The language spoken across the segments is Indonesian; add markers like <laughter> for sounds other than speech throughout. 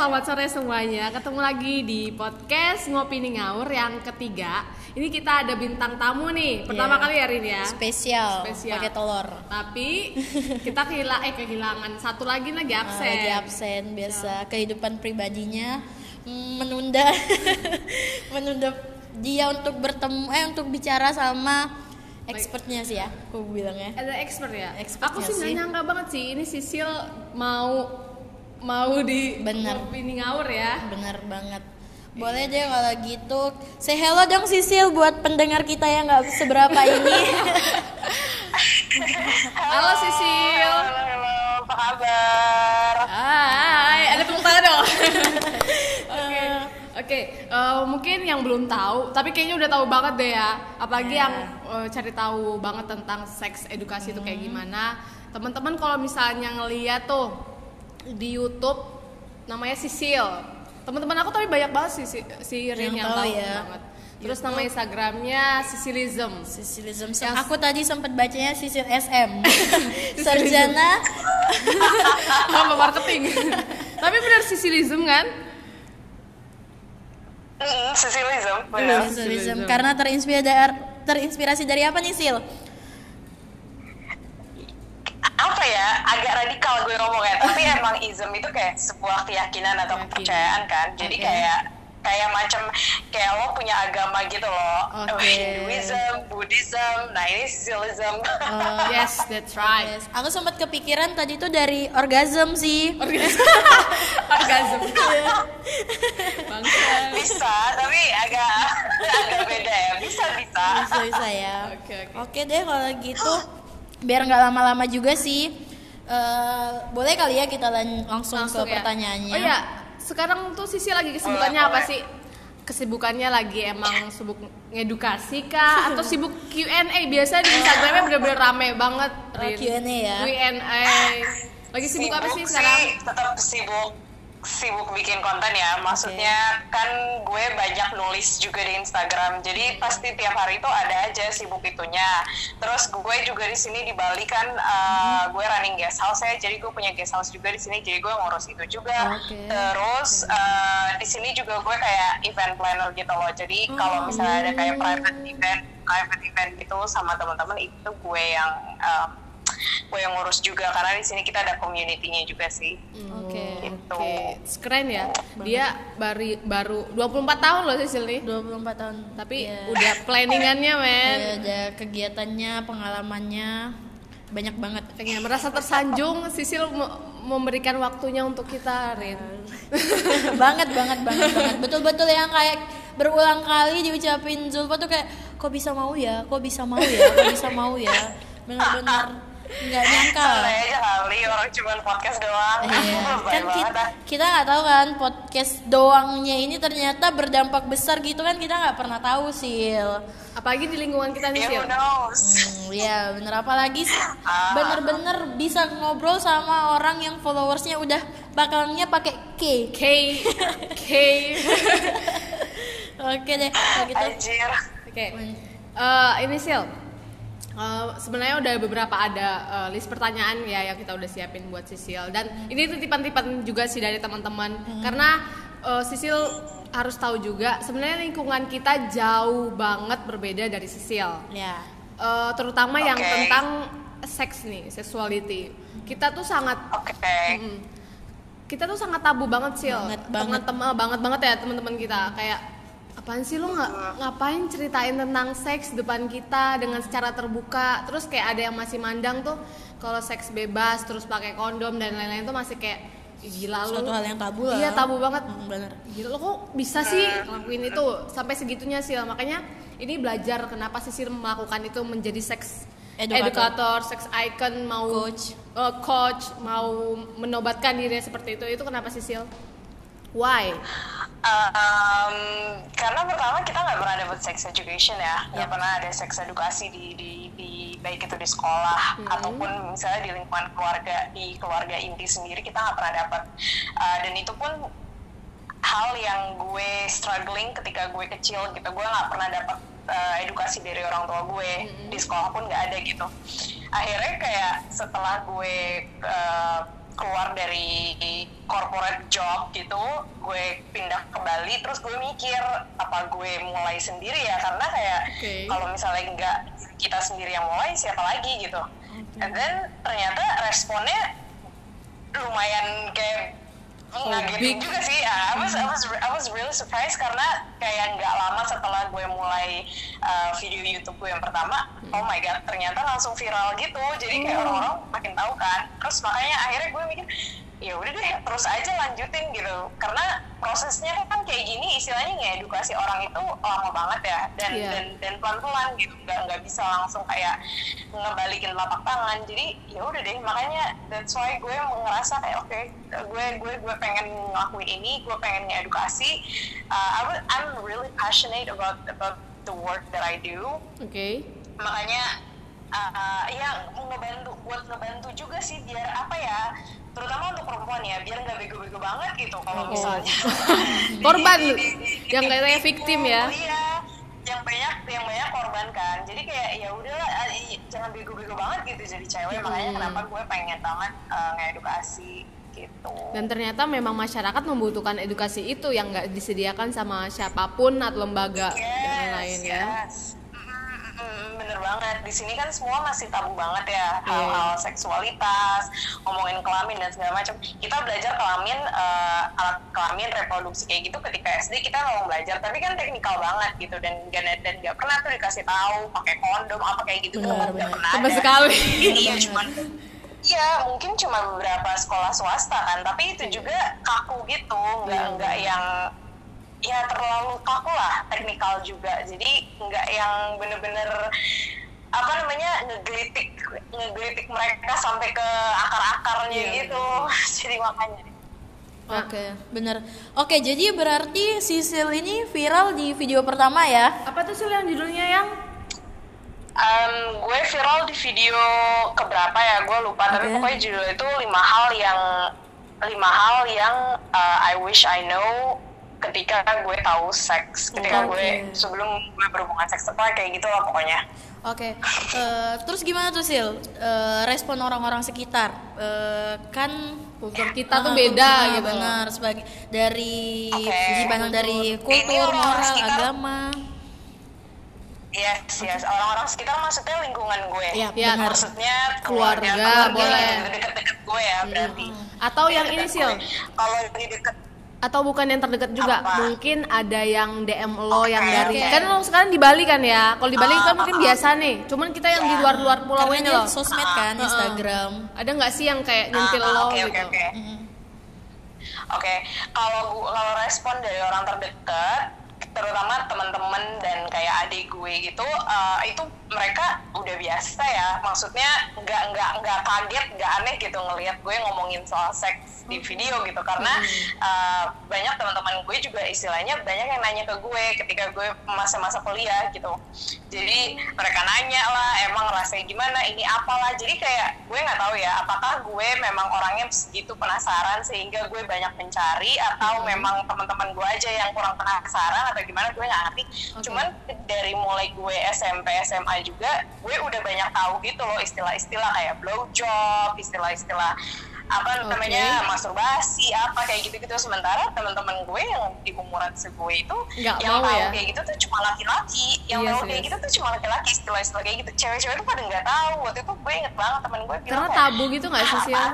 selamat sore semuanya. Ketemu lagi di podcast Ngopi Nih Ngaur yang ketiga. Ini kita ada bintang tamu nih. Pertama Iya. kali hari ini ya. spesial, Spesial. pakai telur Tapi <laughs> kita kehilangan eh kehilangan satu lagi lagi Ah, absen. lagi absen biasa kehidupan pribadinya menunda <laughs> menunda dia untuk bertemu eh untuk bicara sama expertnya sih ya aku bilangnya Ada expert ya. Expert Aku sih nggak nyangka banget sih ini Sisil mau mau di Bener. Ngopi Nih Ngaur ya. bener banget boleh deh kalau gitu say hello dong Sisil buat pendengar kita yang nggak seberapa <laughs> ini Halo Sisil. Halo, halo, apa kabar? Hai, ada tepuk tangan dong. <laughs> Oke, oke. eh, mungkin yang belum tahu, tapi kayaknya udah tahu banget deh ya. Apalagi Ya. yang eh, cari tahu banget tentang seks edukasi itu kayak gimana. Teman-teman kalau misalnya ngeliat tuh di YouTube namanya Sisil. Teman-teman aku tapi banyak banget sih si, si Rin Yang yang, tahu tahu ya. banget. Terus nama Instagramnya Sisilism. Sisilism Yang- aku tadi sempat bacanya Sisil <laughs> SM sarjana <laughs> Nama marketing. tapi benar Sisilism kan? Sisilism Sisilism. karena terinspirasi dari terinspirasi dari apa nih Sil? Apa ya, agak radikal gue ngomongnya, tapi <laughs> emang ism itu kayak sebuah keyakinan atau Keyakinan. kepercayaan kan. Jadi Oke. kayak kayak macam kayak lo punya agama gitu loh. Oke. <laughs> Hinduism, Buddhism, nah ini Sisilism. Oh, <laughs> Yes, that's right. yes. Aku sempat kepikiran tadi tuh dari orgasm sih. Orgasm. Bangsa. bisa, tapi agak agak beda ya. Bisa bisa. Bisa bisa ya. Oke, oke. Oke deh kalau gitu <gasps> biar nggak lama-lama juga sih. eh, boleh kali ya kita lan- langsung, Langsung ke ya. pertanyaannya. Oh iya, sekarang tuh Sisi lagi kesibukannya Boleh, apa sih? Kesibukannya lagi emang sibuk ngedukasi kah atau sibuk Q&A? Biasanya di Instagramnya bener-bener rame banget. Oh. Q&A ya. Q&A. Lagi sibuk apa sih sekarang? sih tetap sibuk sibuk bikin konten ya. Maksudnya kan gue banyak nulis juga di Instagram. Jadi pasti tiap hari itu ada aja sibuk itunya. Terus gue juga di sini di Bali kan uh, gue running guest house ya jadi gue punya guest house juga di sini. Jadi gue ngurus itu juga. Oke. terus uh, di sini juga gue kayak event planner gitu loh. Jadi kalau misalnya ada kayak private event private event gitu sama teman-teman itu gue yang um, gue yang ngurus juga karena di sini kita ada community-nya juga sih. Oke. Gitu. Oke, keren ya. Dia baru baru 24 tahun loh Sisil nih. 24 tahun. Tapi Iya. udah planningannya men. Iya, ada kegiatannya, pengalamannya banyak banget. Pengen merasa tersanjung Sisil me- memberikan waktunya untuk kita Rin. <laughs> banget banget banget banget betul-betul yang kayak berulang kali diucapin Zulfa tuh kayak kok bisa mau ya kok bisa mau ya kok bisa mau ya <laughs> benar-benar nggak nyangka kali orang cuma podcast doang. Iya. <laughs> Kan kita ah. kita nggak tahu kan podcast doangnya ini ternyata berdampak besar gitu kan kita nggak pernah tahu sil Apalagi di lingkungan kita nih Sil. Hmm, ya bener apalagi sih, bener-bener bisa ngobrol sama orang yang followersnya udah bakalnya pakai K K <laughs> K oke deh kalau gitu. Oke. Eh, ini Sil. Eh, sebenarnya udah beberapa ada eh, list pertanyaan ya yang kita udah siapin buat Sisil dan ini titipan-titipan juga sih dari teman-teman karena eh, Sisil harus tahu juga sebenarnya lingkungan kita jauh banget berbeda dari Sisil. ya Eh, terutama yang Oke. tentang seks nih, sexuality. Kita tuh sangat Oke. Mm. kita tuh sangat tabu banget sih Banget, banget. teman-teman banget banget ya teman-teman kita kayak apaan sih lo nggak ngapain ceritain tentang seks depan kita dengan secara terbuka? Terus kayak ada yang masih mandang tuh kalau seks bebas terus pakai kondom dan lain-lain tuh masih kayak "Ih, gila lu. Suatu hal yang tabu lah. Iya tabu banget. Hmm, bener. Gila lo kok bisa sih ngelakuin itu? Sampai segitunya sih makanya ini belajar kenapa sih melakukan itu menjadi seks Edukator. edukator, sex icon mau Coach. eh, coach mau menobatkan dirinya seperti itu. Itu kenapa sih Sil? Why? Um, karena pertama kita nggak pernah dapat sex education ya, nggak pernah ada sex edukasi di, di, di baik itu di sekolah ataupun misalnya di lingkungan keluarga di keluarga inti sendiri kita nggak pernah dapat Uh, dan itu pun hal yang gue struggling ketika gue kecil gitu. Gue nggak pernah dapat uh, edukasi dari orang tua gue. Di sekolah pun nggak ada gitu. Akhirnya kayak setelah gue uh, keluar dari corporate job gitu gue pindah ke Bali terus gue mikir apa gue mulai sendiri ya? Karena kayak Oke. kalau misalnya nggak kita sendiri yang mulai siapa lagi gitu. And then ternyata responnya lumayan kayak ngagetin big. juga sih. I was, I was I was really surprised karena kayak nggak lama setelah gue mulai uh, video YouTube gue yang pertama oh my god ternyata langsung viral gitu. Jadi kayak orang-orang makin tahu kan. Terus makanya akhirnya gue mikir ya udah deh terus aja lanjutin gitu. Karena prosesnya kan kayak gini istilahnya ngedukasi orang itu lama banget ya. Dan Iya. dan dan pelan-pelan gitu nggak nggak bisa langsung kayak ngebalikin telapak tangan. Jadi ya udah deh makanya that's why gue ngerasa kayak oke gue gue gue pengen ngelakuin ini gue pengen ngedukasi uh, I I'm really passionate about about the work that I do. Oke. makanya uh, ya ngebantu buat ngebantu juga sih biar apa ya terutama untuk perempuan ya biar nggak bego-bego banget gitu kalau Oh. misalnya <laughs> Korban, di- di- di- yang di- kayak di- victim ya. iya yang banyak yang banyak korban kan jadi kayak ya udahlah eh, jangan bego-bego banget gitu jadi cewek makanya kenapa gue pengen banget uh, ngedukasi gitu Dan ternyata memang masyarakat membutuhkan edukasi itu yang nggak disediakan sama siapa pun atau lembaga yang lain ya. yes. Mm, mm, bener banget. Di sini kan semua masih tabu banget ya. Iya. hal-hal seksualitas ngomongin kelamin dan segala macam. Kita belajar kelamin eh, alat kelamin reproduksi kayak gitu ketika SD kita memang belajar tapi kan teknikal banget gitu. Dan dan dan nggak pernah tuh dikasih tahu pakai kondom apa kayak gitu nggak benar. pernah Sama sekali. iya cuman Iya, mungkin cuma beberapa sekolah swasta kan, tapi itu juga kaku gitu, nggak nggak yang ya terlalu kaku lah teknikal juga, jadi nggak yang bener-bener apa namanya ngegelitik ngegelitik mereka sampai ke akar-akarnya Iya. gitu, <laughs> jadi makanya. Oke, bener. Oke, jadi berarti Sisil ini viral di video pertama ya? Apa tuh sih yang judulnya yang? Em, gue viral di video keberapa ya gue lupa tapi Oke. pokoknya judul itu lima hal yang lima hal yang uh, I wish I know ketika gue tahu seks ketika Oke. gue sebelum gue berhubungan seks apa kayak gitu lah pokoknya Oke, eh, terus gimana tuh Sil? Eh, respon orang-orang sekitar? Eh, kan Kultur kita tuh beda gitu. Benar, sebagai dari pandang dari kultur, moral, sekitar- agama. yes yes orang-orang sekitar maksudnya lingkungan gue Iya, Ya, maksudnya Keluarga, keluarga boleh. deket-deket gue ya berarti Atau yang ini gue. kalau di deket atau bukan yang terdekat juga Apa? mungkin ada yang DM lo yang Oke, dari oke. kan lo sekarang di Bali kan ya kalau di Bali kan Ah, mungkin ah, biasa nih cuman kita yang di luar-luar pulau Karena ini dia loh sosmed kan, ah. Instagram. ada nggak sih yang kayak nyentil Ah, lo oke, gitu oke, oke. Oke, kalau gua- kalau respon dari orang terdekat, terutama teman-teman dan kayak adik gue gitu, eh, itu mereka udah biasa ya. Maksudnya nggak nggak nggak kaget, nggak aneh gitu ngelihat gue ngomongin soal seks di video gitu, karena eh, banyak teman-teman gue juga istilahnya banyak yang nanya ke gue ketika gue masa-masa kuliah gitu. Jadi mereka nanya lah, emang rasanya gimana, ini apalah. Jadi kayak gue nggak tahu ya, apakah gue memang orangnya segitu penasaran sehingga gue banyak mencari atau memang teman-teman gue aja yang kurang penasaran atau gimana gue nggak ngerti. Cuman dari mulai gue SMP SMA juga, gue udah banyak tahu gitu loh istilah-istilah kayak blowjob, istilah-istilah apa Oke. namanya masturbasi apa kayak gitu-gitu sementara teman-teman gue yang di umuran segue itu Nggak yang tahu ya? kayak gitu tuh cuma laki-laki yang Iya, tahu kayak serius. gitu tuh cuma laki-laki istilah-istilah kayak gitu cewek-cewek tuh pada nggak tahu waktu itu gue inget banget temen gue bilang Karena tabu gitu nggak sih, "Ah, Sil?" apaan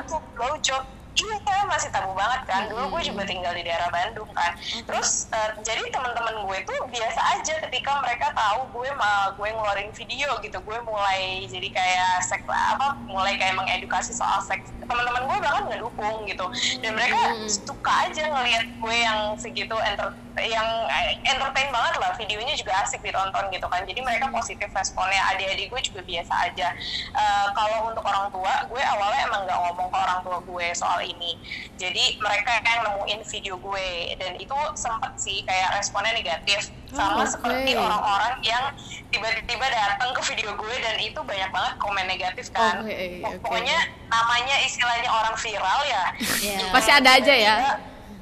blowjob iya masih tabu banget kan. Dulu gue juga tinggal di daerah Bandung kan. Terus eh, jadi teman-teman gue tuh biasa aja ketika mereka tahu gue mau gue ngeluarin video gitu gue mulai jadi kayak seks apa mulai kayak mengedukasi soal seks. Teman-teman gue bahkan ngedukung gitu. Dan mereka suka aja ngelihat gue yang segitu enter yang eh, entertain banget lah. Videonya juga asik ditonton gitu kan. Jadi mereka positif responnya. Adik-adik gue juga biasa aja. Eh, kalau untuk orang tua gue awalnya emang nggak ngomong ke orang tua gue soal ini jadi mereka yang nemuin video gue dan itu sempet sih kayak responnya negatif Oh, sama oke. seperti orang-orang yang tiba-tiba datang ke video gue dan itu banyak banget komen negatif kan Oke, oke. pokoknya namanya istilahnya orang viral ya <laughs> Iya. Pasti ada aja ya.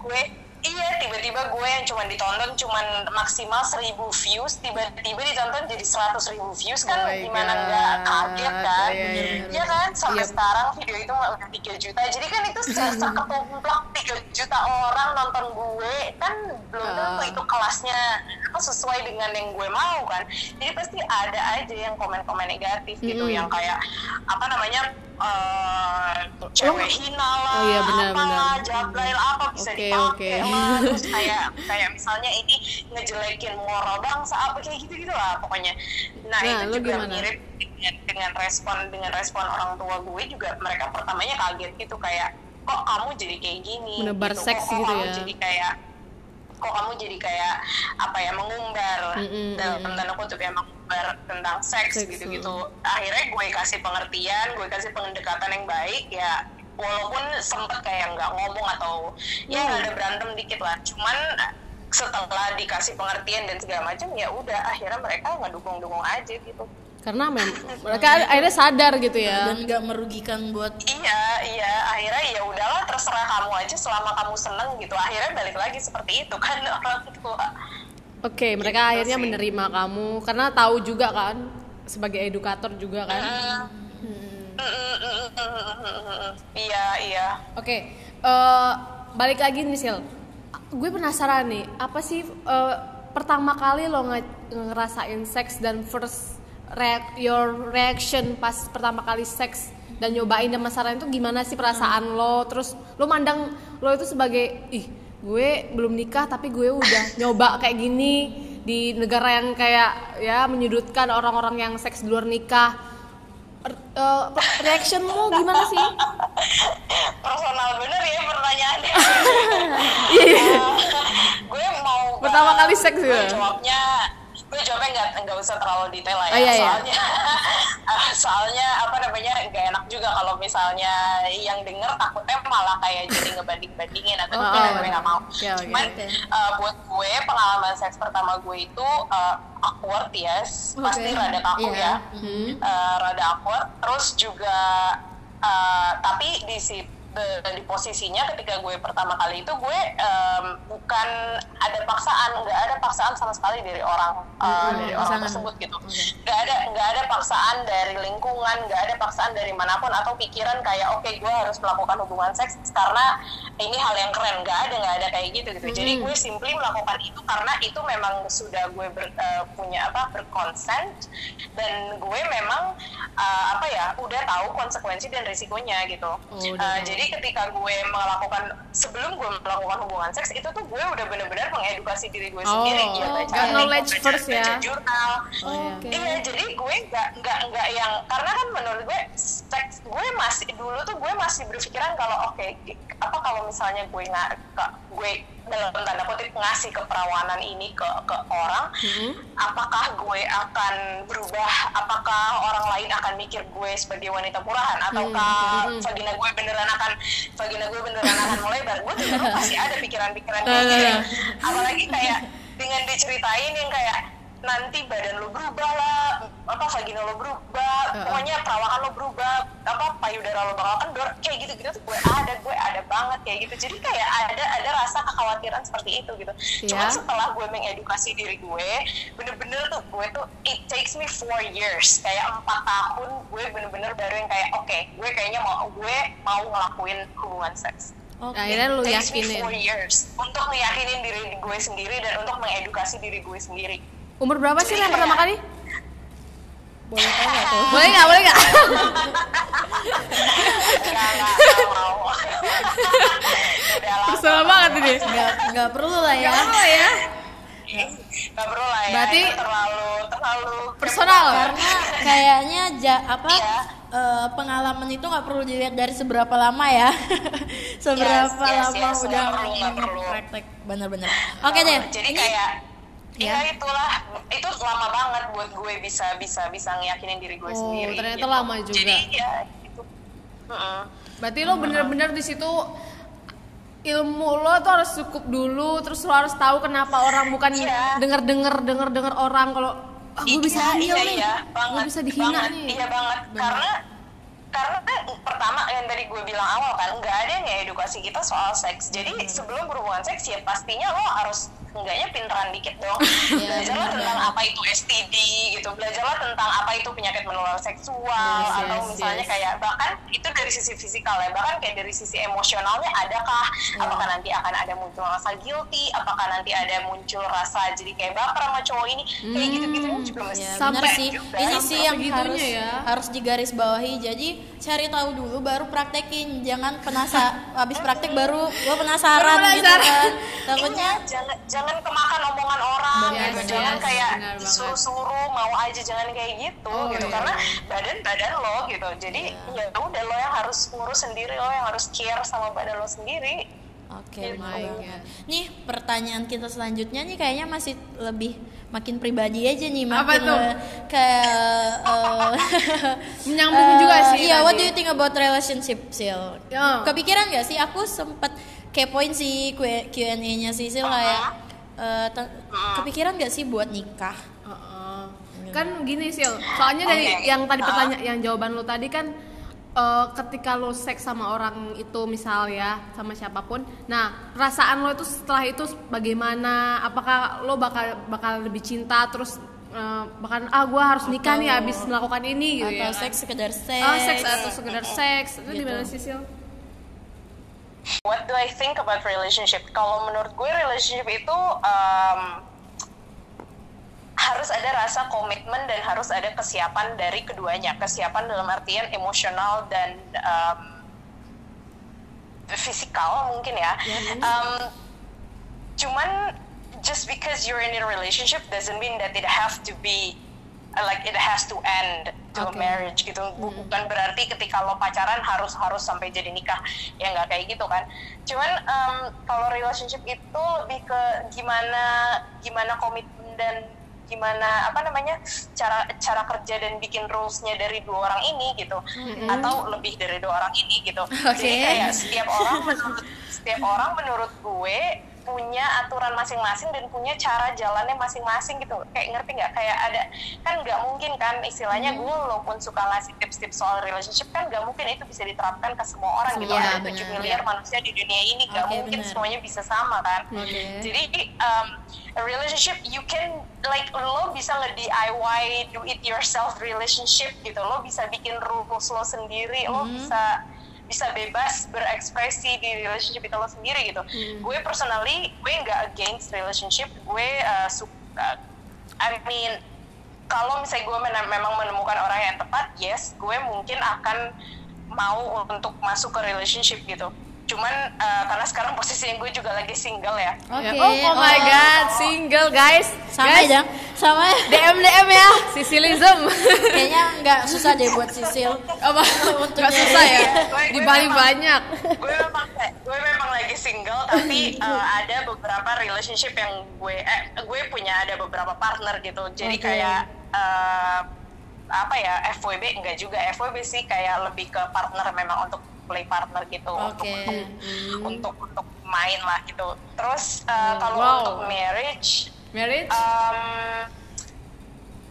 gue iya tiba-tiba gue yang cuma ditonton cuman maksimal 1000 views tiba-tiba ditonton jadi 100 ribu views kan Oh gimana nggak kaget kan Iya, iya, iya. Iya kan sampai Iya. sekarang video itu udah 3 juta jadi kan itu <laughs> seketumplak 3 juta orang nonton gue kan belum tentu Ah. itu kelasnya apa, sesuai dengan yang gue mau kan jadi pasti ada aja yang komen-komen negatif gitu Mm-mm. yang kayak apa namanya eh, cewek hina lah Oh iya, benar, apalah benar. jablail apa bisa Oke, dipakai oke. lah terus <laughs> kayak kayak misalnya ini ngejelekin moral bangsa apa kayak gitu gitu lah pokoknya nah, Nah, itu juga gimana? mirip dengan, dengan respon dengan respon orang tua gue juga mereka pertamanya kaget gitu kayak kok kamu jadi kayak gini Menebar gitu. seks kok, kok gitu kamu ya. jadi kayak kok kamu jadi kayak apa ya mengumbar Mm-mm, dalam mm-mm. tanda kutip ya mengumbar tentang seks gitu-gitu akhirnya gue kasih pengertian gue kasih pendekatan yang baik ya walaupun sempet kayak nggak ngomong atau ya Hmm. ada berantem dikit lah cuman setelah dikasih pengertian dan segala macam ya udah akhirnya mereka ngedukung-dukung aja gitu karena mem mereka akhirnya sadar gitu ya. Dan nggak merugikan buat iya iya. Akhirnya ya udahlah terserah kamu aja selama kamu seneng gitu. Akhirnya balik lagi seperti itu kan <laughs> orang tua. Oke mereka Gitu akhirnya sih. menerima kamu karena tahu juga kan sebagai edukator juga kan. Iya iya. Oke, eh, balik lagi nih Sil. Gue penasaran nih, apa sih eh, pertama kali lo nge- ngerasain seks dan first react your reaction pas pertama kali seks dan nyobain dan masalah itu gimana sih perasaan lo? Terus lo mandang lo itu sebagai ih gue belum nikah tapi gue udah <laughs> nyoba kayak gini di negara yang kayak ya menyudutkan orang-orang yang seks di luar nikah. Er- eh, reactionmu gimana sih? personal bener ya pertanyaannya <laughs> Iya. gue mau Pertama kali seks gue ya? jawabnya gue jawabnya nggak nggak usah terlalu detail lah ya Oh, iya, iya. soalnya <laughs> soalnya apa namanya nggak enak juga kalau misalnya yang denger takutnya malah kayak jadi ngebanding bandingin atau Oh, oh. gue nggak mau Oke, oke, cuman oke. uh, buat gue pengalaman seks pertama gue itu uh, awkward yes pasti Oke. rada kaku Iya. ya Hmm. uh, rada awkward terus juga uh, tapi di si de- di posisinya ketika gue pertama kali itu gue um, bukan ada paksaan nggak ada paksaan sama sekali dari orang uh, Hmm, dari orang tersebut gitu. Nggak ada nggak ada paksaan dari lingkungan nggak ada paksaan dari mana pun atau pikiran kayak oke gue harus melakukan hubungan seks karena ini hal yang keren. Nggak ada nggak ada kayak gitu gitu. Jadi gue simply melakukan itu karena itu memang sudah gue ber- eh, punya apa berkonsent dan gue memang eh, apa ya udah tahu konsekuensi dan risikonya gitu. Oh, Eh, tahu. Jadi ketika gue melakukan sebelum gue melakukan hubungan seks itu tuh gue udah bener-bener mengedukasi diri gue Oh, sendiri ya baca got knowledge baca- first ya. baca jurnal Oh, Oke. Iya, jadi gue nggak nggak nggak yang karena kan menurut gue seks gue masih dulu tuh gue masih berpikiran kalau oke apa kalau misalnya gue nggak gue dalam tanda kutip ngasih keperawanan ini ke ke orang, apakah gue akan berubah? Apakah orang lain akan mikir gue sebagai wanita murahan? Ataukah vagina gue beneran akan vagina gue beneran akan melebar? Gue tuh <laughs> pasti ada pikiran-pikiran kayak gitu. nah. Apalagi kayak dengan diceritain yang kayak nanti badan lo berubah lah apa vagina lo berubah Uh-uh. pokoknya perawakan lo berubah apa payudara lo bakal kendor kayak gitu gitu tuh gue ada gue ada banget kayak gitu. Jadi kayak ada ada rasa kekhawatiran seperti itu gitu. Iya. cuman setelah gue mengedukasi diri gue bener-bener tuh gue tuh it takes me four years. Kayak empat tahun gue bener-bener baru yang kayak oke gue kayaknya mau gue mau ngelakuin hubungan seks. Oke. akhirnya lu yakinin. four years untuk meyakinin diri gue sendiri dan untuk mengedukasi diri gue sendiri umur berapa sih yang pertama kali? Boleh tahu nggak tuh? Boleh nggak boleh nggak. Udah banget ini. Nggak nggak perlu lah ya. Nggak apa ya. Enggak perlu lah ya. Berarti- itu terlalu terlalu personal. karena kayaknya ja, apa Iya. eh, pengalaman itu nggak perlu dilihat dari seberapa lama ya. <laughs> Seberapa Yes, yes, lama yes, udah perlu, nggak perlu. praktek. Bener-bener oke deh. Jadi ini kayak Ya. ya itulah itu lama banget buat gue bisa bisa bisa ngeyakinin diri gue Oh, sendiri. ternyata gitu. lama juga. Jadi ya gitu. Mm-mm. berarti lo bener-bener di situ ilmu lo tuh harus cukup dulu terus lo harus tahu kenapa orang bukan Iya. denger-denger denger-denger orang kalau ah, gue bisa Iya, hamil iya, nih iya, gue banget, bisa dihina banget, nih Iya banget, karena karena pertama yang tadi gue bilang awal kan nggak ada yang edukasi kita soal seks jadi sebelum berhubungan seks ya pastinya lo harus enggaknya pinteran dikit dong <laughs> belajarlah tentang apa itu STD gitu belajarlah tentang apa itu penyakit menular seksual Yes, atau yes, misalnya yes. kayak bahkan itu dari sisi fisikal ya bahkan kayak dari sisi emosionalnya adakah apakah nanti akan ada muncul rasa guilty apakah nanti ada muncul rasa jadi kayak baper sama cowok ini kayak gitu gitu juga mesti Ya, Sampai sih. juga. Ini Sampai sih yang harus ya. harus digaris bawahi. Jadi cari tahu dulu baru praktekin. Jangan penasa habis praktek baru lo penasaran, Baru gitu penasaran. kan. Takutnya Iya, jangan jangan kemakan omongan orang Benar, gitu benar, jangan kayak disuruh-suruh mau aja jangan kayak gitu Oh, gitu iya, karena badan badan lo gitu jadi ya udah lo yang harus ngurus sendiri lo yang harus care sama badan lo sendiri Oke, Gitu. my banget. God. Nih pertanyaan kita selanjutnya nih kayaknya masih lebih makin pribadi aja nih, Apa makin tuh? le- kayak eh, <laughs> Menyambung eh, juga sih Iya, what tadi. do you think about relationship, Sil? Ya. Kepikiran gak sih? Aku sempet kepoin si Q&A-nya si Sil kayak eh, te- kepikiran gak sih buat nikah? Heeh. kan gini Sil soalnya dari Oke. yang tadi pertanyaan yang jawaban lo tadi kan eh, ketika lo seks sama orang itu misal ya sama siapa pun nah perasaan lo itu setelah itu bagaimana apakah lo bakal bakal lebih cinta terus eh, bahkan ah gue harus nikah nih Atau- abis melakukan ini gitu atau ya kan? seks sekedar seks? Ah, seks atau sekedar seks itu Gitu. gimana sih Sil? What do I think about relationship? Kalau menurut gue relationship itu um, harus ada rasa komitmen dan harus ada kesiapan dari keduanya. Kesiapan dalam artian emosional dan um, fisikal mungkin ya. Um, cuman just because you're in a relationship doesn't mean that it have to be like it has to end to Okay. marriage gitu. Bu- bukan berarti ketika lo pacaran harus harus sampai jadi nikah. Ya nggak kayak gitu kan. Cuman um, kalau relationship itu lebih ke gimana gimana komitmen dan gimana apa namanya cara cara kerja dan bikin rulesnya dari dua orang ini gitu. Atau lebih dari dua orang ini gitu. Jadi Oke. kayak setiap orang menurut setiap orang menurut gue punya aturan masing-masing dan punya cara jalannya masing-masing gitu. Kayak ngerti nggak? Kayak ada kan nggak mungkin kan istilahnya gue walaupun suka ngasih tips-tips soal relationship kan nggak mungkin itu bisa diterapkan ke semua orang gitu. Iya, ada 7 benar. miliar manusia di dunia ini nggak Oke, mungkin benar. semuanya bisa sama kan. Oke. jadi um, relationship you can like lo bisa nge DIY do it yourself relationship gitu. Lo bisa bikin rules lo sendiri lo bisa bisa bebas berekspresi di relationship itu lo sendiri gitu. Gue personally gue nggak against relationship. Gue uh, suka I mean kalau misalnya gue men- memang menemukan orang yang tepat yes gue mungkin akan mau untuk masuk ke relationship gitu cuman uh, karena sekarang posisinya gue juga lagi single ya. Oke. Ya, oh, oh my oh. god single guys. Sama guys. aja, sama DM DM ya. Sisilism. Kayaknya nggak susah deh buat Sisil. apa? Nggak susah ya? Di Bali banyak. gue memang gue memang lagi single tapi uh, <laughs> ada beberapa relationship yang gue eh, gue punya ada beberapa partner gitu. Jadi Oke. kayak uh, apa ya FWB enggak juga. FWB sih kayak lebih ke partner memang untuk play partner gitu untuk Oke. untuk, untuk untuk main lah gitu. Terus uh, kalau Wow. untuk marriage marriage? um,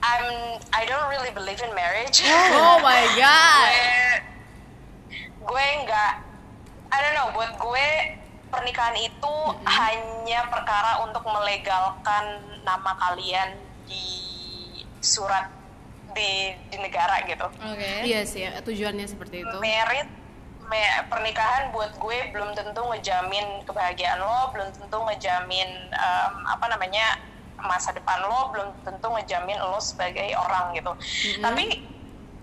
I'm I don't really believe in marriage. Oh. My <laughs> god. Gue gue nggak I don't know buat gue pernikahan itu hanya perkara untuk melegalkan nama kalian di surat di di negara gitu. Oke. iya sih tujuannya seperti itu. Merit me- pernikahan buat gue belum tentu ngejamin kebahagiaan lo belum tentu ngejamin em, apa namanya masa depan lo belum tentu ngejamin lo sebagai orang gitu. Tapi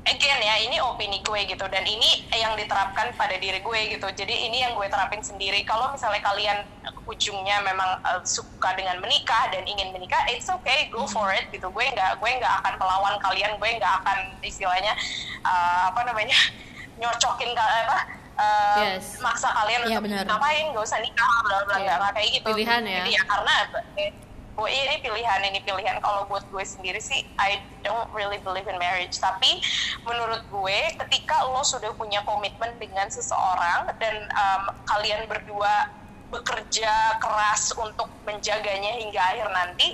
again ya ini opini gue gitu dan ini yang diterapkan pada diri gue gitu jadi ini yang gue terapin sendiri kalau misalnya kalian ujungnya memang eh, suka dengan menikah dan ingin menikah it's okay go for it gitu gue nggak gue nggak akan melawan kalian gue nggak akan istilahnya eh, apa namanya <laughs> nyocokin apa eh, Yes. maksa kalian Iya, untuk benar. ngapain gak usah nikah bla bla Iya. nggak kayak gitu Pilihan ya. jadi ya karena eh, gue ini pilihan ini pilihan. Kalau buat gue sendiri sih I don't really believe in marriage. Tapi menurut gue ketika lo sudah punya komitmen dengan seseorang dan um, kalian berdua bekerja keras untuk menjaganya hingga akhir nanti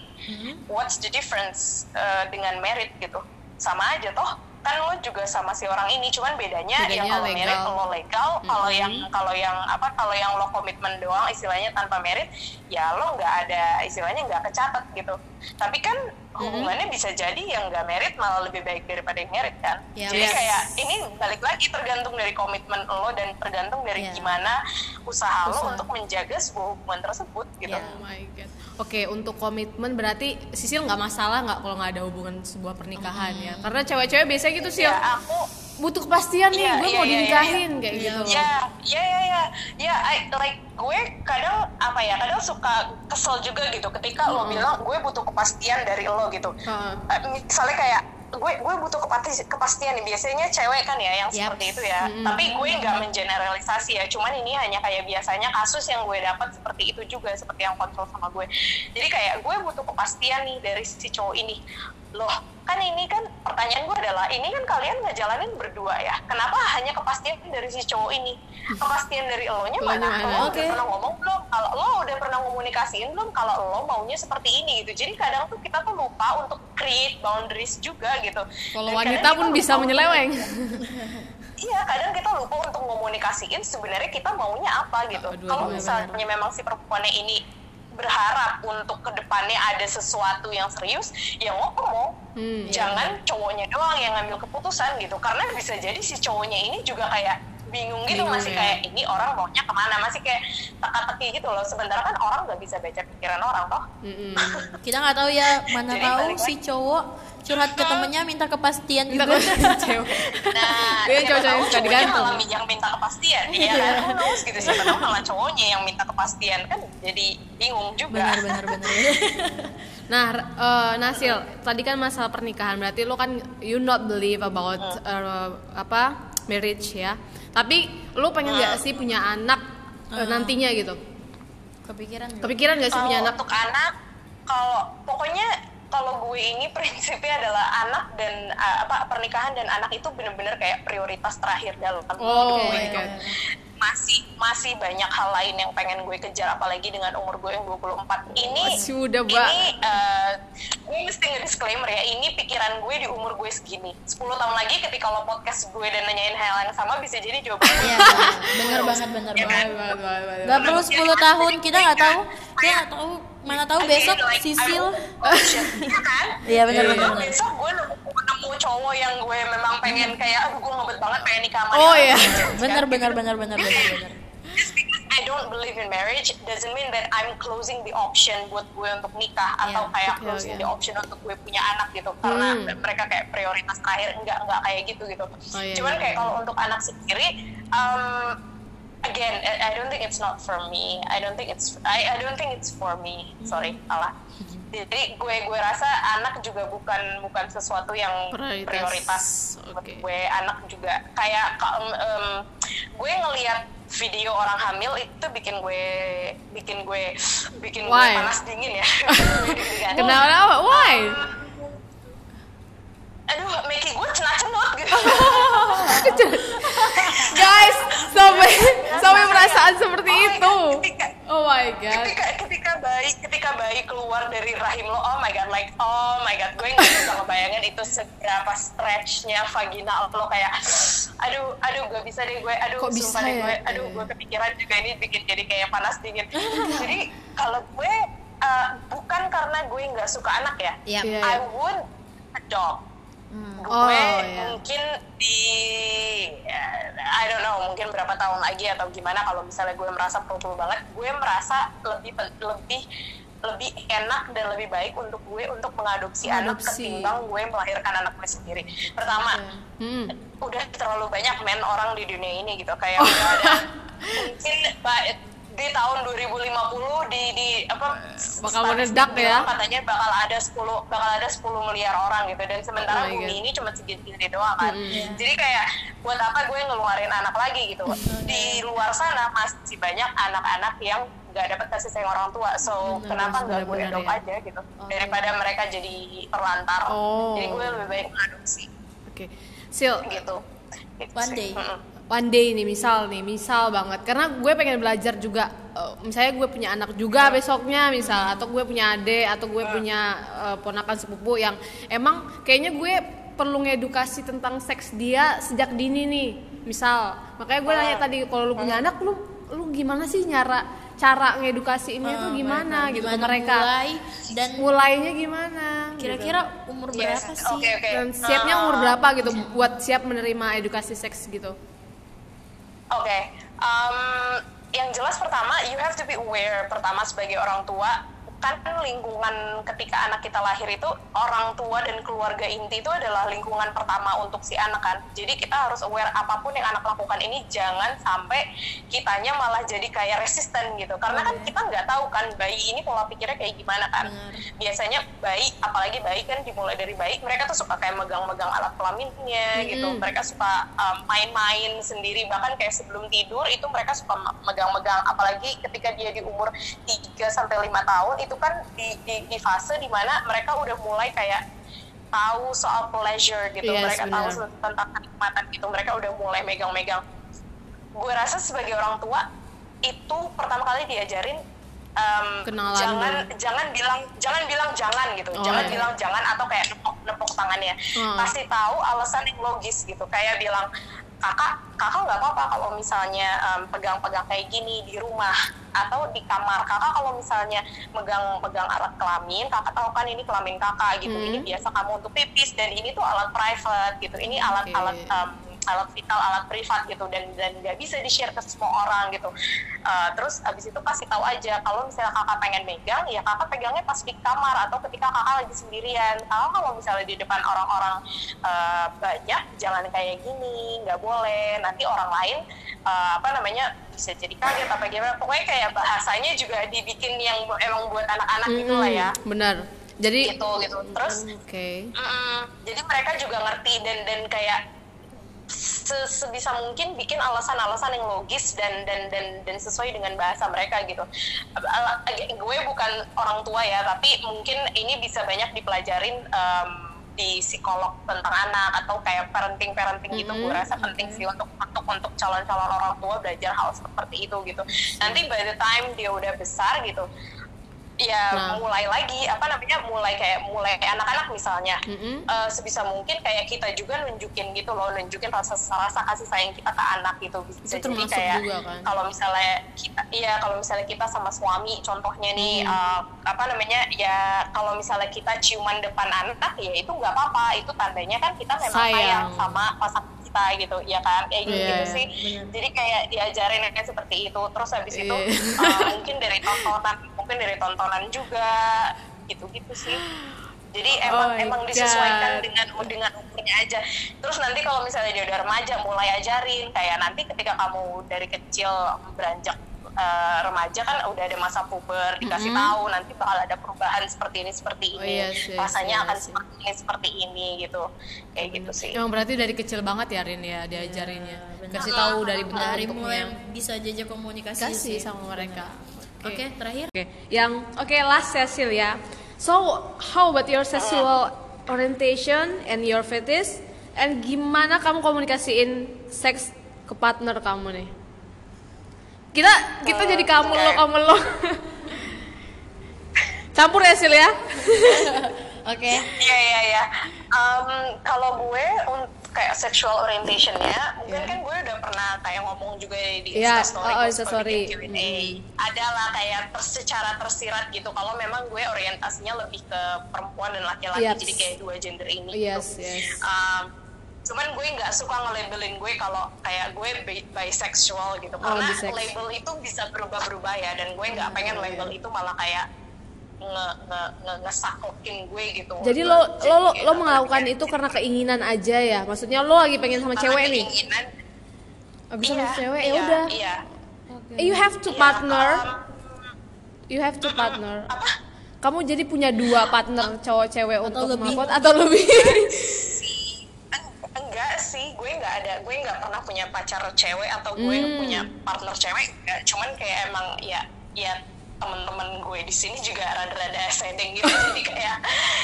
what's the difference uh, dengan merit gitu? Sama aja toh kan lo juga sama si orang ini cuman bedanya, Bedanya yang kalau merit lo legal kalau yang kalau yang apa kalau yang lo komitmen doang istilahnya tanpa merit ya lo nggak ada istilahnya nggak kecatat gitu. Tapi kan hubungannya bisa jadi yang nggak merit malah lebih baik daripada yang merit kan? Ya, jadi yes. kayak ini balik lagi tergantung dari komitmen lo dan tergantung dari Ya. gimana usaha, Usaha. lo untuk menjaga sebuah hubungan tersebut gitu Ya. Oh my god. Oke, untuk komitmen berarti Sisil nggak masalah nggak kalau nggak ada hubungan sebuah pernikahan ya? Karena cewek-cewek biasanya gitu sih, ya aku butuh kepastian nih, Iya, gue iya, mau iya, iya, dinikahin kayak Iya. gitu. Ya, ya, ya, ya, ya, I- like gue kadang apa ya, kadang suka kesel juga gitu ketika lo bilang gue butuh kepastian dari lo gitu. Heeh. Eh, misalnya kayak gue gue butuh kepati- kepastian nih biasanya cewek kan ya yang Yap. seperti itu ya. Tapi gue nggak mengeneralisasi ya, cuman ini hanya kayak biasanya kasus yang gue dapat seperti itu juga seperti yang kontrol sama gue. Jadi kayak gue butuh kepastian nih dari si cowok ini. Loh, kan ini kan pertanyaan gue adalah ini kan kalian ngejalanin berdua ya. Kenapa hanya kepastian dari si cowok ini? Kepastian dari elonya Elonya mana? Lo udah pernah ngomong belum? Kalau lo udah pernah komunikasiin belum kalau lo maunya seperti ini gitu. Jadi kadang tuh kita tuh lupa untuk create boundaries juga gitu. Kalau wanita pun bisa menyeleweng. Iya, kadang kita lupa untuk ngomunikasiin sebenarnya kita maunya apa gitu. Kalau misalnya memang si perempuannya ini berharap untuk ke depannya ada sesuatu yang serius, ya ngomong. Hmm, Jangan cowoknya doang yang ngambil keputusan gitu. Karena bisa jadi si cowoknya ini juga kayak bingung gitu Bingung, masih ya. kayak ini orang maunya ke mana masih kayak teka-teki gitu loh sementara kan orang nggak bisa baca pikiran orang toh Mm-mm. kita nggak tahu ya mana <laughs> tahu si cowok curhat ke temennya minta kepastian Minta juga kepastian cewek. <laughs> Nah, Dia cowok-cowok yang tahu suka cowoknya digantung. malah yang minta kepastian, iya kan? Who knows gitu siapa tahu malah cowoknya yang minta kepastian kan jadi bingung juga. benar benar benar <laughs> Nah, eh, Nasil, tadi kan masalah pernikahan berarti lo kan you not believe about eh, apa marriage ya. Tapi lo pengen nggak sih punya anak eh, nantinya gitu? kepikiran? Kepikiran nggak sih punya anak? untuk anak, kalau pokoknya kalau gue ini <laughs> prinsipnya adalah anak dan uh, apa pernikahan dan anak itu bener-bener kayak prioritas terakhir dalam Oh hidup gue. God. Masih masih banyak hal lain yang pengen gue kejar apalagi dengan umur gue yang 24 ini. Masih Mbak. Ini uh, gue mesti nge-disclaimer ya, ini pikiran gue di umur gue segini. 10 tahun lagi ketika lo podcast gue dan nanyain hal yang sama bisa jadi jawaban. Iya, benar banget benar Ya kan? banget. Wah. Gak perlu 10 tahun, kita nggak tahu. Kita nggak tahu mana tahu besok like, Sisil. Oh. Iya kan? Iya benar benar. Besok gue nemu, cowok yang gue memang pengen kayak aduh gue ngebet banget pengen nikah sama Oh, dia. iya. Benar benar benar benar benar I don't believe in marriage doesn't mean that I'm closing the option buat gue untuk nikah atau Iya, kayak closing oke. the option untuk gue punya anak gitu karena Hmm. mereka kayak prioritas terakhir enggak enggak kayak gitu gitu. Oh, iya, Cuman iya, kayak iya. kalau untuk anak sendiri um, again I, don't think it's not for me. I don't think it's I, I don't think it's for me. Sorry, salah. Jadi gue gue rasa anak juga bukan bukan sesuatu yang Prioritas. prioritas, Oke. gue anak juga kayak ka- em, em, gue ngelihat video orang hamil itu bikin gue bikin gue bikin Why? gue panas dingin ya. <laughs> Kenapa? Why? Aduh, Meki gue cenat-cenut gitu. <laughs> Guys, sampai sampai perasaan seperti Oh itu. God, ketika- Oh my god. ketika ketika bayi ketika bayi keluar dari rahim lo oh my god like oh my god gue nggak bisa ngebayangin itu seberapa stretchnya vagina lo kayak aduh aduh gak bisa deh gue aduh Kok bisa sumpah deh ya? gue aduh gue kepikiran juga ini bikin jadi kayak panas dingin <gasps> jadi kalau gue uh, bukan karena gue nggak suka anak ya Iya. Iya. I would adopt Hmm. gue Oh, iya. mungkin di eh, I don't know mungkin berapa tahun lagi atau gimana kalau misalnya gue merasa perlu banget gue merasa lebih lebih lebih enak dan lebih baik untuk gue untuk mengadopsi anak Mengadopsi. ketimbang gue melahirkan anak gue sendiri pertama Hmm. udah terlalu banyak men orang di dunia ini gitu kayak udah ada <laughs> mungkin di tahun 2050 di di apa Bakal statistik meledak ya. katanya bakal ada 10 bakal ada 10 miliar orang gitu dan Oh sementara my bumi God. ini cuma segini-segini doang kan. Mm-mm. Jadi kayak buat apa gue ngeluarin anak lagi gitu. Di luar sana masih banyak anak-anak yang nggak dapat kasih sayang orang tua. So Benar, kenapa nggak gue adopt ya. aja gitu. Daripada mereka jadi terlantar. Oh. Jadi gue lebih baik mengadopsi Oke. Sil, gitu. Gitu One day. Mm-mm. One day nih misal nih misal banget. Karena gue pengen belajar juga eh, misalnya gue punya anak juga besoknya misal atau gue punya adik atau gue punya eh, ponakan sepupu yang emang kayaknya gue perlu ngedukasi tentang seks dia sejak dini nih misal. Makanya gue nanya tadi kalau lu punya anak lu lu gimana sih nyara cara ngedukasi ini tuh Eh, gimana gitu ke gimana mereka? mulai dan mulainya gimana? kira-kira umur Yes, berapa sih? Oke oke. dan siapnya umur berapa gitu buat siap menerima edukasi seks gitu Oke, um, yang jelas pertama you have to be aware pertama sebagai orang tua kan lingkungan ketika anak kita lahir itu orang tua dan keluarga inti itu adalah lingkungan pertama untuk si anak kan. Jadi kita harus aware apa pun yang anak lakukan ini jangan sampai kitanya malah jadi kayak resisten gitu. Karena kan kita nggak tahu kan bayi ini pola pikirnya kayak gimana kan. Biasanya bayi apalagi bayi kan dimulai dari bayi mereka tuh suka kayak megang-megang alat kelaminnya gitu. Mereka suka um, main-main sendiri bahkan kayak sebelum tidur itu mereka suka me- megang-megang. Apalagi ketika dia di umur 3 sampai 5 tahun itu kan di, di, di fase di mana mereka udah mulai kayak tahu soal pleasure gitu. Yes, mereka tahu tentang kenikmatan gitu. Mereka udah mulai megang-megang. Gue rasa sebagai orang tua itu pertama kali diajarin um, Kenalan jangan dulu. jangan bilang jangan bilang jangan gitu. Oh, jangan iya. bilang jangan atau kayak nepok nepok tangannya. Hmm. pasti tahu alasan yang logis gitu. Kayak bilang kakak kakak nggak apa-apa kalau misalnya pegang-pegang kayak gini di rumah atau di kamar kakak kalau misalnya megang-megang alat kelamin kakak tahu kan ini kelamin kakak gitu Hmm. ini biasa kamu untuk pipis dan ini tuh alat private gitu ini alat-alat Oke. em, alat vital alat privat gitu dan dan nggak bisa di share ke semua orang gitu. Uh, terus abis itu kasih tahu aja kalau misalnya kakak pengen megang ya kakak pegangnya pas di kamar atau ketika kakak lagi sendirian. Kakak kalau misalnya di depan orang-orang uh, banyak jangan kayak gini nggak boleh. Nanti orang lain uh, apa namanya bisa jadi kaget apa gimana. Pokoknya kayak bahasanya juga dibikin yang emang buat anak-anak gitu lah ya. Mm-mm, benar. Jadi gitu gitu. Terus oke. Mm-mm. jadi mereka juga ngerti dan dan kayak sebisa mungkin bikin alasan-alasan yang logis dan dan dan dan sesuai dengan bahasa mereka gitu. Gue bukan orang tua ya, tapi mungkin ini bisa banyak dipelajarin em, di psikolog tentang anak atau kayak parenting parenting gitu. Gue Mhm, rasa penting sih untuk untuk untuk calon-calon orang tua belajar hal seperti itu gitu. Nanti by the time dia udah besar gitu, ya Nah. mulai lagi apa namanya mulai kayak mulai kayak anak-anak misalnya Mm-mm. Eh, sebisa mungkin kayak kita juga nunjukin gitu loh nunjukin rasa rasa kasih sayang kita ke anak gitu bisa Itu jadi kayak juga kan? kalau misalnya kita iya kalau misalnya kita sama suami contohnya nih Hmm. eh, apa namanya ya kalau misalnya kita ciuman depan anak ya itu nggak apa-apa itu tandanya kan kita memang sayang, Sayang. sama pasangan kita gitu ya kan? Kayak gitu, Iya, sih. jadi kayak diajarin kayak seperti itu. Terus habis itu Iya. eh, mungkin dari tontonan mungkin dari tontonan juga gitu-gitu sih. Jadi emang Oh emang disesuaikan God. dengan dengan umurnya aja. Terus nanti kalau misalnya dia udah remaja mulai ajarin. Kayak nanti ketika kamu dari kecil beranjak eh, remaja kan udah ada masa puber dikasih Mm-mm. tahu nanti bakal ada perubahan seperti ini seperti Oh, ini yes, yes, rasanya yes, akan yes. seperti ini seperti ini gitu kayak gitu sih emang berarti dari kecil banget ya Rin ya diajarinnya kasih tahu dari bentuk dari mulai bentuknya bisa jajak komunikasi kasih sih. sama mereka Oke, terakhir. Oke, yang oke last Cecil ya. So how about your sexual orientation and your fetish? And gimana kamu komunikasiin seks ke partner kamu nih? Kita kita jadi kamu lo kamu lo. Campur ya Sil ya? <laughs> Oke. Iya iya iya. Em, kalau gue kayak sexual orientationnya, mungkin kan gue udah pernah kayak ngomong juga di Iya, Instastory, oh, gue Instastory. Q&A. Adalah kayak ter- secara tersirat gitu. Kalau memang gue orientasinya lebih ke perempuan dan laki-laki, Yes. jadi kayak dua gender ini. Yes, gitu. yes. Em, cuman gue nggak suka nge-labelin gue kalau kayak gue bi- bisexual gitu karena Oh, bisex. label itu bisa berubah-berubah ya dan gue nggak pengen label itu malah kayak nge nge nge ngesaklokin gue gitu Jadi lo lo lo, lo melakukan itu karena keinginan aja ya? Maksudnya lo lagi pengen sama karena cewek nih? keinginan, Abis iya, sama cewek ya iya, udah. iya Eh, You have to Iya, partner. um, You have to partner. apa Kamu jadi punya dua partner cowok cewek untuk lebih. melakukan atau lebih? <laughs> Gue nggak ada gue nggak pernah punya pacar cewek atau gue Hmm. punya partner cewek enggak. cuman kayak emang ya ya temen-temen gue di sini juga rada-rada setting gitu <laughs> jadi kayak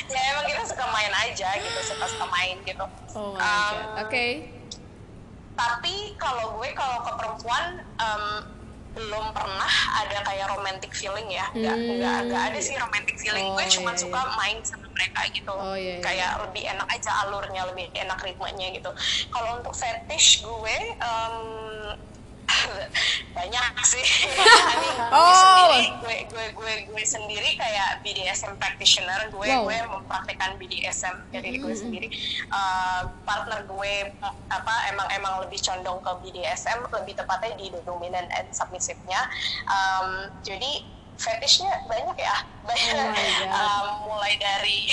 ya emang kita suka main aja gitu suka suka main gitu Oh Um. Oke. tapi kalau gue kalau ke perempuan em, belum pernah ada kayak romantic feeling ya nggak Hmm. nggak nggak ada sih romantic feeling Oh, gue cuma iya, suka main sama mereka gitu Oh, iya, iya. kayak lebih enak aja alurnya lebih enak ritmenya gitu kalau untuk fetish gue em, <laughs> banyak sih I <laughs> mean, gue Oh. sendiri gue, gue gue gue sendiri kayak BDSM practitioner gue Wow. gue mempraktikkan BDSM dari gue sendiri Uh, partner gue apa emang emang lebih condong ke BDSM lebih tepatnya di dominant and submissive-nya Um, jadi fetishnya banyak ya banyak Oh. Um, <laughs> mulai dari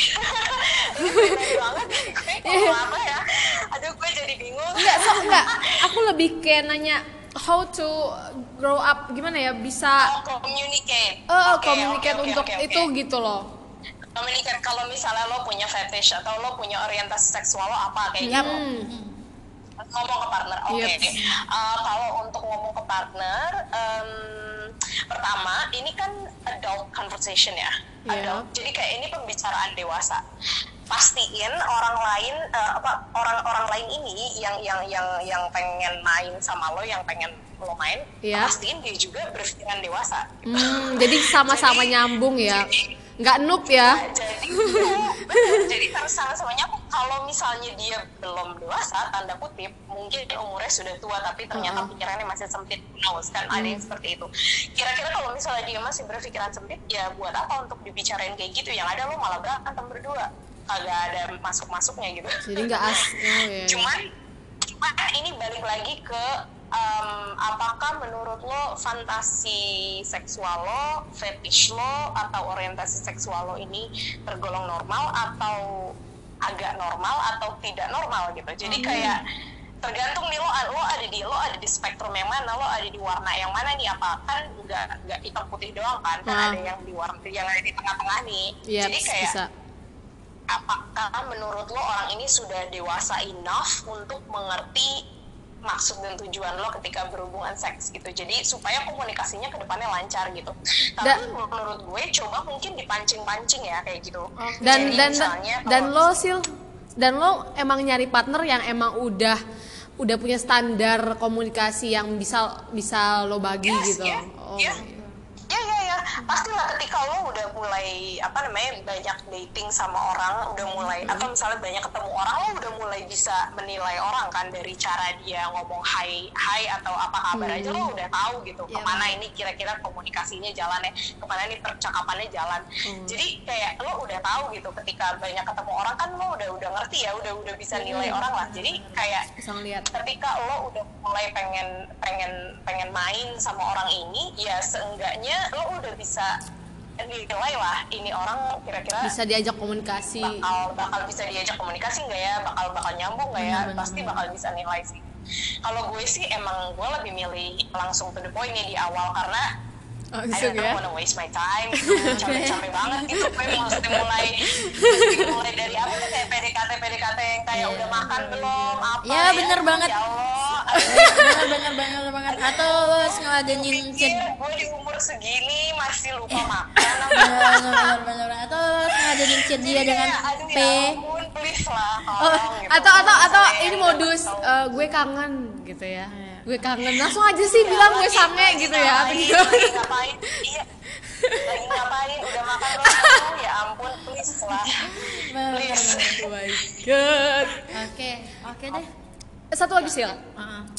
<laughs> banget gue apa ya aduh gue jadi bingung Enggak, so <laughs> enggak. Aku lebih kayak nanya how to grow up gimana ya bisa Oh, communicate eh Oke, communicate oke, oke, untuk oke, oke. itu gitu loh. communicate kalau misalnya lo punya fetish atau lo punya orientasi seksual lo apa kayak gitu Hmm. Ngomong ke partner oke Yep. Uh, kalau untuk ngomong ke partner em, pertama ini kan adult conversation ya Iya. adult jadi kayak ini pembicaraan dewasa pastiin orang lain eh, apa orang-orang lain ini yang yang yang yang pengen main sama lo yang pengen lo main Iya. pastiin dia juga berpikiran dewasa Hmm, jadi sama-sama nyambung ya. jadi- Nggak noob ya. jadi bener. jadi harus sama-sama nyambung kalau misalnya dia belum dewasa tanda kutip mungkin umurnya sudah tua tapi ternyata Uh-uh. pikirannya masih sempit knows kan ada yang seperti itu kira-kira kalau misalnya dia masih berpikiran sempit ya buat apa untuk dibicarain kayak gitu yang ada lo malah berantem berdua kagak ada masuk-masuknya gitu Jadi nggak as. Oh ya. cuman cuman ini balik lagi ke em, apakah menurut lo fantasi seksual lo, fetish lo atau orientasi seksual lo ini tergolong normal atau agak normal atau tidak normal gitu. Jadi kayak tergantung nih lo lo ada di lo ada di spektrum yang mana lo ada di warna yang mana nih apa kan nggak nggak hitam putih doang kan kan Ah. ada yang di warna yang ada di tengah-tengah nih Iya, jadi kayak bisa. apakah menurut lo orang ini sudah dewasa enough untuk mengerti maksud dan tujuan lo ketika berhubungan seks gitu jadi supaya komunikasinya ke depannya lancar gitu tapi Da- menurut gue coba mungkin dipancing-pancing ya kayak gitu Dan Jadi dan misalnya dan lo sil dan lo emang nyari partner yang emang udah udah punya standar komunikasi yang bisa bisa lo bagi Yes, gitu. yeah, oh. yeah. Pastilah ketika lo udah mulai apa namanya banyak dating sama orang udah mulai atau misalnya banyak ketemu orang lo udah mulai bisa menilai orang kan dari cara dia ngomong hai hai atau apa kabar aja lo udah tahu gitu Iya, ke mana ini kira-kira komunikasinya jalan ya ke mana ini percakapannya jalan. Jadi kayak lo udah tahu gitu ketika banyak ketemu orang kan lo udah udah ngerti ya udah udah bisa nilai orang lah. Jadi kayak Bisa ketika lo udah mulai pengen pengen pengen main sama orang ini ya seenggaknya lo udah bisa nilai lah ini orang kira-kira Bisa diajak komunikasi. bakal bakal bisa diajak komunikasi nggak ya? Bakal bakal nyambung nggak ya? Benar, pasti bakal bisa nilai sih. Kalau gue sih emang gue lebih milih langsung to the point nih di awal karena Oh, I gitu don't ya. wanna waste my time <laughs> gitu capek-capek banget gitu gue mesti mulai mulai dari apa tuh kayak PDKT PDKT yang kayak Iya. udah makan belum apa Ya, bener banget. ya Allah bener bener bener banget atau lo harus ngeladenin pikir chat gue di umur segini masih lupa makan apa bener bener bener bener. atau lo harus ngeladenin chat dia dengan Kayak, aduh P ya ampun please lah Oh, gitu. atau atau atau ini nggak modus eh, gue kangen gitu ya. Iya. Gue kangen. Langsung aja sih bilang gue sange gitu ya. ngapain, lagi ngapain iya lagi ngapain udah makan belum ya ampun please lah please. Oh my god. oke oke deh Satu lagi sih.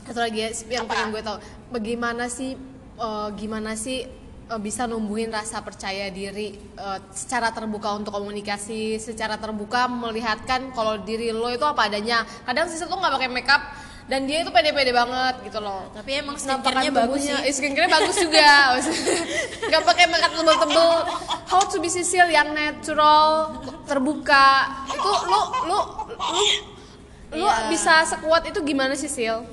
Satu lagi ya, yang Apa? pengen gue tahu. Bagaimana sih eh, gimana sih eh, bisa numbuhin rasa percaya diri eh, secara terbuka untuk komunikasi, secara terbuka melihatkan kalau diri lo itu apa adanya. Kadang sih tuh nggak pakai makeup dan dia itu pede-pede banget gitu loh. tapi emang skincare-nya bagus sih Eh, skincare bagus juga. <laughs> Gak pakai makeup tebel-tebel. How to be Sisil yang natural, terbuka. Itu lu lu lu lu Iya. bisa sekuat itu gimana sih Sil?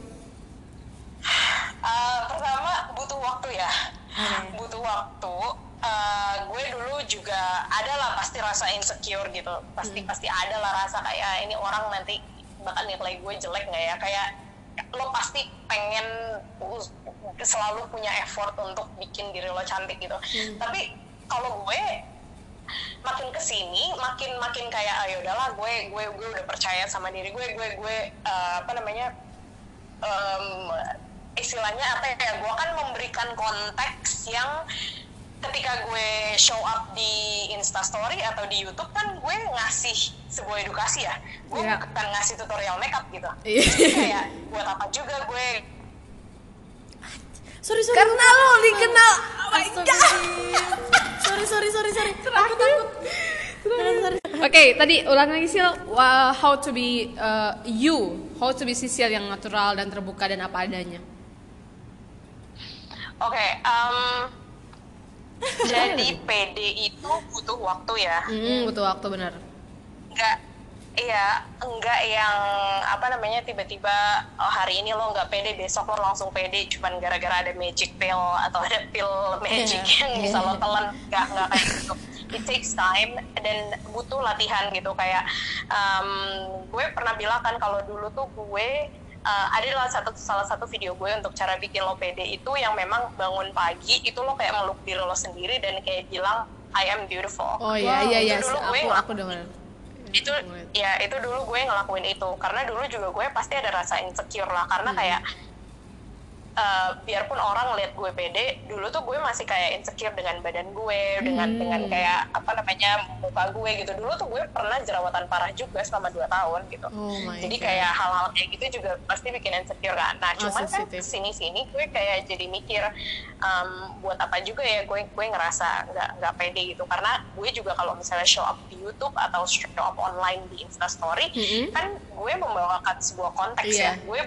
Eh, pertama butuh waktu ya Oke. butuh waktu Eh, gue dulu juga ada lah pasti rasa insecure gitu pasti pasti ada lah rasa kayak ini orang nanti bakal nilai gue jelek nggak ya kayak lo pasti pengen selalu punya effort untuk bikin diri lo cantik gitu. Tapi kalau gue makin ke sini makin makin kayak ayo udahlah gue gue gue udah percaya sama diri gue gue gue eh, apa namanya em, istilahnya apa ya gue kan memberikan konteks yang ketika gue show up di Instastory atau di YouTube kan gue ngasih sebuah edukasi ya gue Iya. bukan ngasih tutorial makeup gitu Iya. Kayak buat apa juga gue sorry sorry Karena lo dikenal. Oh my Astagfirullah. <laughs> sorry sorry sorry sorry takut takut sorry, sorry. Oke, tadi ulang lagi Sil, Wah, how to be uh, you, how to be Sisil yang natural dan terbuka dan apa adanya. oke em, jadi PD itu butuh waktu ya. Hmm, butuh waktu benar. nggak iya enggak yang apa namanya tiba-tiba oh, hari ini lo nggak pede besok lo langsung pede cuman gara-gara ada magic pill atau ada pill magic Iya, yang iya. bisa lo telan. Nggak nggak kayak gitu. It takes time dan butuh latihan gitu. Kayak um, gue pernah bilang kan kalau dulu tuh gue uh, ada salah satu salah satu video gue untuk cara bikin lo pede itu yang memang bangun pagi itu lo kayak meluk diri lo sendiri dan kayak bilang I am beautiful Oh iya iya iya, itu dulu gue aku ngelakuin aku dengar. itu ya itu dulu gue ngelakuin itu karena dulu juga gue pasti ada rasa insecure lah karena Hmm. kayak eh, biarpun orang lihat gue pede dulu tuh gue masih kayak insecure dengan badan gue dengan Hmm. dengan kayak apa namanya muka gue gitu dulu tuh gue pernah jerawatan parah juga selama 2 tahun gitu Oh jadi God. kayak hal-hal kayak gitu juga pasti bikin insecure kan nah Oh, cuman kan sensitif. sini-sini gue kayak jadi mikir em, buat apa juga ya gue gue ngerasa nggak nggak pede gitu karena gue juga kalau misalnya show up di YouTube atau show up online di Instastory Mm-mm. kan gue membawakan sebuah konteks Iya. ya gue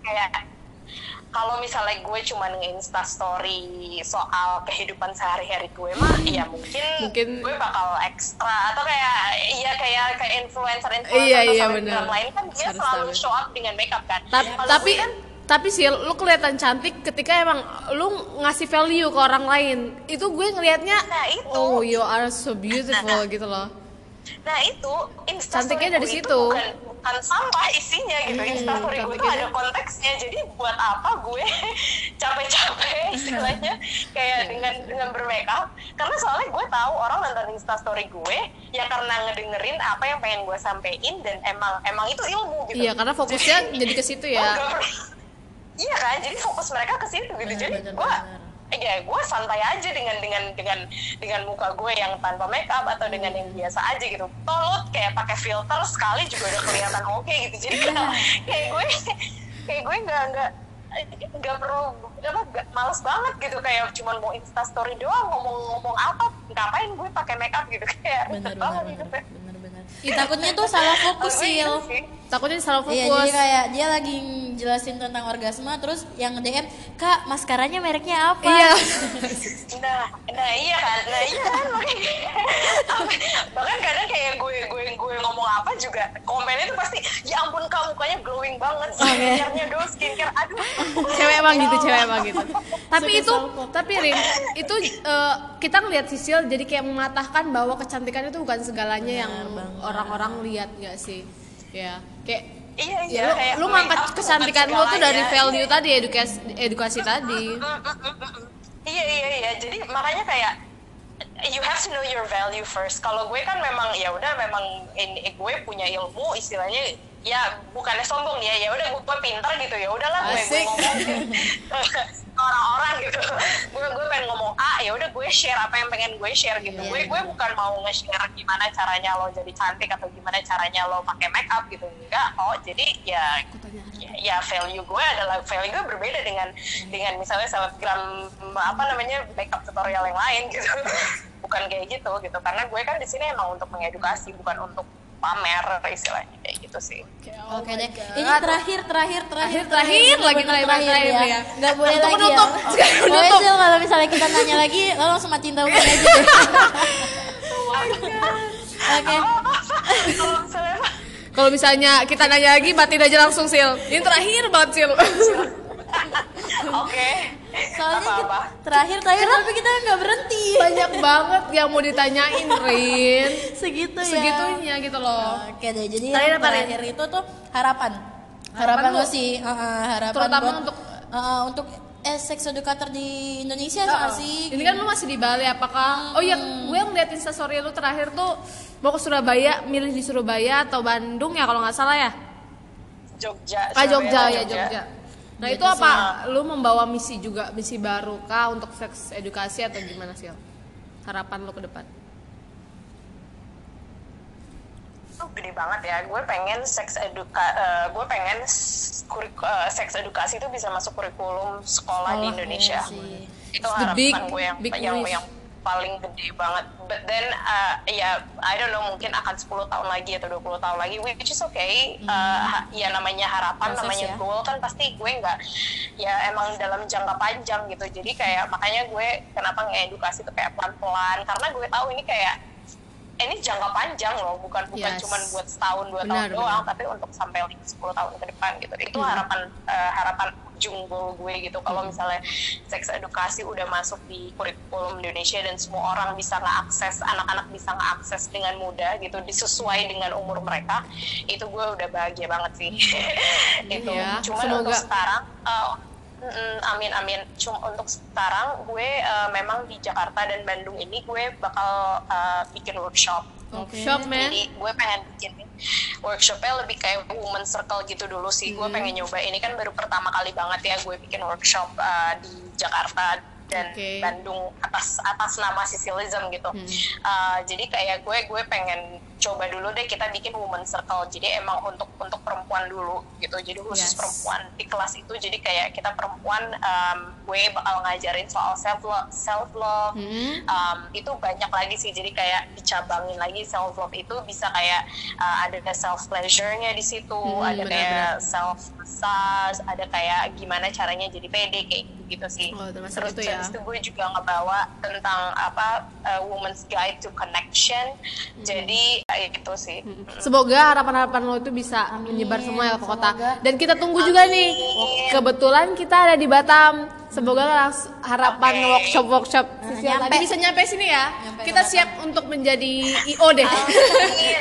kayak kalau misalnya gue cuma nge-insta story soal kehidupan sehari-hari gue mah ya mungkin, Mungkin- gue bakal ekstra atau kayak iya kayak kayak influencer influencer Iya, iya, selebgram bener. lain kan dia Harus selalu show up dengan makeup kan Ta- Kalau tapi kan tapi sih lu kelihatan cantik ketika emang lu ngasih value ke orang lain. Itu gue ngelihatnya Nah, itu. oh you are so beautiful <laughs> gitu loh. Nah itu Cantiknya dari situ. itu bukan, bukan sampah isinya gitu Hmm, Instastory gue tuh ada konteksnya Jadi buat apa gue <laughs> capek-capek istilahnya Kayak Iya. dengan dengan bermakeup Karena soalnya gue tahu orang nonton Instastory gue Ya karena ngedengerin apa yang pengen gue sampein Dan emang emang itu ilmu gitu Iya, karena fokusnya jadi ke situ ya. <laughs> Iya kan, jadi fokus mereka ke situ gitu. Bener, Jadi gue. Ya gue santai aja dengan dengan dengan dengan muka gue yang tanpa make up atau dengan yang biasa aja gitu. Tolut kayak pakai filter sekali juga udah kelihatan oke gitu. Jadi kayak, kayak gue kayak gue nggak nggak nggak perlu apa nggak males banget gitu kayak cuman mau insta story doang ngomong-ngomong apa ngapain gue pakai make up gitu kayak bener banget bener gitu. bener bener Ih, takutnya tuh salah fokus Kalau gue gitu sih sih. Takutnya salah fokus. Iya jadi kayak dia lagi jelasin tentang orgasme terus yang DM kak maskaranya mereknya apa? Iya. <laughs> Nah, nah iya kan, nah iya kan bahkan kadang kayak gue gue gue ngomong apa juga komennya tuh pasti ya ampun kak mukanya glowing banget skincare-nya dong skincare aduh cewek emang gitu, cewek emang gitu. <laughs> Tapi Suka itu, tapi Rin, itu eh, kita ngelihat Sisil jadi kayak mematahkan bahwa kecantikan itu bukan segalanya yang banget. orang-orang lihat nggak sih? Ya, kayak iya iya ya, lu, kayak lu make ngangkat kecantikan lu tuh dari value tadi, edukasi edukasi tadi. iya iya iya jadi makanya kayak you have to know your value first kalau gue kan memang ya udah memang ini gue punya ilmu istilahnya ya bukannya sombong ya ya udah gue pintar gitu ya udahlah gue Asik. ngomong <laughs> orang-orang gitu. Gue gue pengen ngomong A ya udah gue share apa yang pengen gue share gitu. Iya, gue gue bukan mau nge-share gimana caranya lo jadi cantik atau gimana caranya lo pakai make up gitu. Enggak oh jadi ya ya, ya value gue adalah value gue berbeda dengan dengan misalnya selebgram apa namanya makeup tutorial yang lain gitu. <laughs> Bukan kayak gitu gitu. Karena gue kan di sini emang untuk mengedukasi bukan untuk pamer istilahnya kayak gitu sih Oke deh. Ini terakhir terakhir terakhir terakhir lagi, bener-bener terakhir, terakhir ya. Nggak boleh Untuk lagi menutup, ya. <laughs> sekarang Boleh menutup. Sil, kalau misalnya kita nanya lagi lo langsung matiin telepon aja. <laughs> Oke. kalau misalnya apa? Kalau misalnya kita nanya lagi, batin aja langsung Sil. Ini terakhir banget Sil. oke Soalnya apa kita, apa terakhir terakhir tapi kita nggak berhenti. Banyak banget yang mau ditanyain, Rin. <laughs> Segitu ya. Segitunya gitu loh. Oke deh, jadi Terakhir terakhir itu tuh harapan. Harapan Harapan, lo sih, uh, uh, harapan Terutama buat, untuk- uh, untuk eh, sex educator di Indonesia sama sih. Ini kan lu masih di Bali apakah? Oh iya, gue ngeliat instastory lu terakhir tuh mau ke Surabaya, milih di Surabaya atau Bandung ya kalau nggak salah ya? Jogja Ah Surabaya, Jogja ya Jogja. Nah itu apa? Lu membawa misi juga, misi baru kah untuk seks edukasi atau gimana sih? Harapan lu ke depan? itu gede banget ya gue pengen seks eduka eh, gue pengen kurik- eh, seks edukasi itu bisa masuk kurikulum sekolah di Sekolah, Indonesia iya itu harapan gue yang big yang, wish. yang paling gede banget but then uh, ya I don't know mungkin akan 10 tahun lagi atau 20 tahun lagi which is okay Uh, ha- ya namanya harapan Proses namanya ya. goal kan pasti gue nggak ya emang dalam jangka panjang gitu jadi kayak makanya gue kenapa ngedukasi tuh kayak pelan-pelan karena gue tahu ini kayak ini jangka panjang loh bukan bukan Yes. cuma buat setahun dua Benar, tahun doang benar. tapi untuk sampai 10 tahun ke depan gitu itu harapan eh, harapan ujung goal gue gitu. Kalau misalnya seks edukasi udah masuk di kurikulum Indonesia dan semua orang bisa ngeakses anak-anak bisa ngeakses dengan mudah gitu disesuai dengan umur mereka itu gue udah bahagia banget sih. <laughs> Itu Iya, cuman semoga. untuk sekarang eh, mm, amin amin. Cuma untuk sekarang gue eh, memang di Jakarta dan Bandung ini gue bakal eh, bikin workshop Workshop man. jadi gue pengen bikin workshopnya lebih kayak woman circle gitu dulu sih. Gue pengen nyoba ini kan baru pertama kali banget ya gue bikin workshop uh, di Jakarta dan Oke. Bandung atas atas nama Sicilism gitu. Uh, jadi kayak gue gue pengen coba dulu deh kita bikin woman circle. Jadi emang untuk untuk perempuan dulu gitu. Jadi khusus Yes. perempuan di kelas itu. Jadi kayak kita perempuan um, gue bakal ngajarin soal self love, self love Hmm. um, itu banyak lagi sih jadi kayak dicabangin lagi self love itu bisa kayak uh, ada self pleasure-nya di situ Hmm, ada kayak self massage ada kayak gimana caranya jadi pede kayak gitu gitu sih Oh, terus itu ya. itu gue juga ngebawa tentang apa uh, woman's guide to connection Hmm. jadi kayak gitu sih Semoga harapan-harapan lo itu bisa menyebar semua ya ke kota. Dan kita tunggu juga nih. Kebetulan kita ada di Batam. Semoga langsung harapan Oke. workshop-workshop Sisil nyampe. tadi bisa nyampe sini ya. Nyampe kita siap untuk menjadi IO deh. amin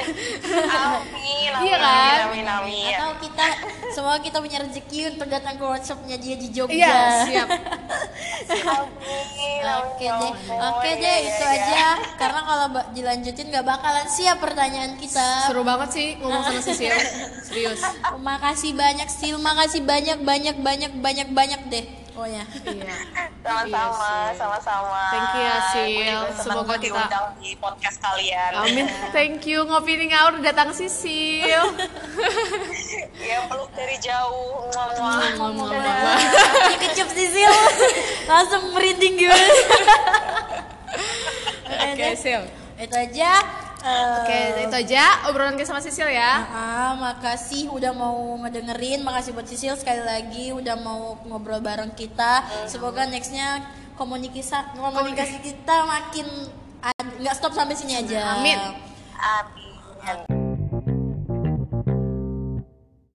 amin Iya kan? amin amin Atau kita semoga kita punya rezeki untuk datang ke workshopnya dia di Jogja. Iya, siap. <laughs> amin Oke deh, ya ampun. oke Iya, deh iya, itu iya. aja. Karena kalau ba- dilanjutin nggak bakalan siap pertanyaan kita. Seru banget sih ngomong sama Sisil. <laughs> Serius. Makasih banyak Sil, makasih banyak banyak banyak banyak banyak deh. Oh ya. Iya. <laughs> Sama-sama, Iya sama-sama. Thank you ya, Sil. Gue juga senang Semoga gue kita- diundang di podcast kalian. Amin. <laughs> Thank you ngopi nih ngaur datang Sisil. <laughs> ya peluk dari jauh. Muah, muah. Dikecup Sisil. Langsung merinding gimana? Oke, Sil. Itu aja. Eh, Oke, itu aja obrolan kita sama Sisil ya. Ah, makasih udah mau ngedengerin, makasih buat Sisil sekali lagi udah mau ngobrol bareng kita. Semoga nextnya komunikasi komunikasi kita makin nggak stop sampai sini aja. Amin. Amin.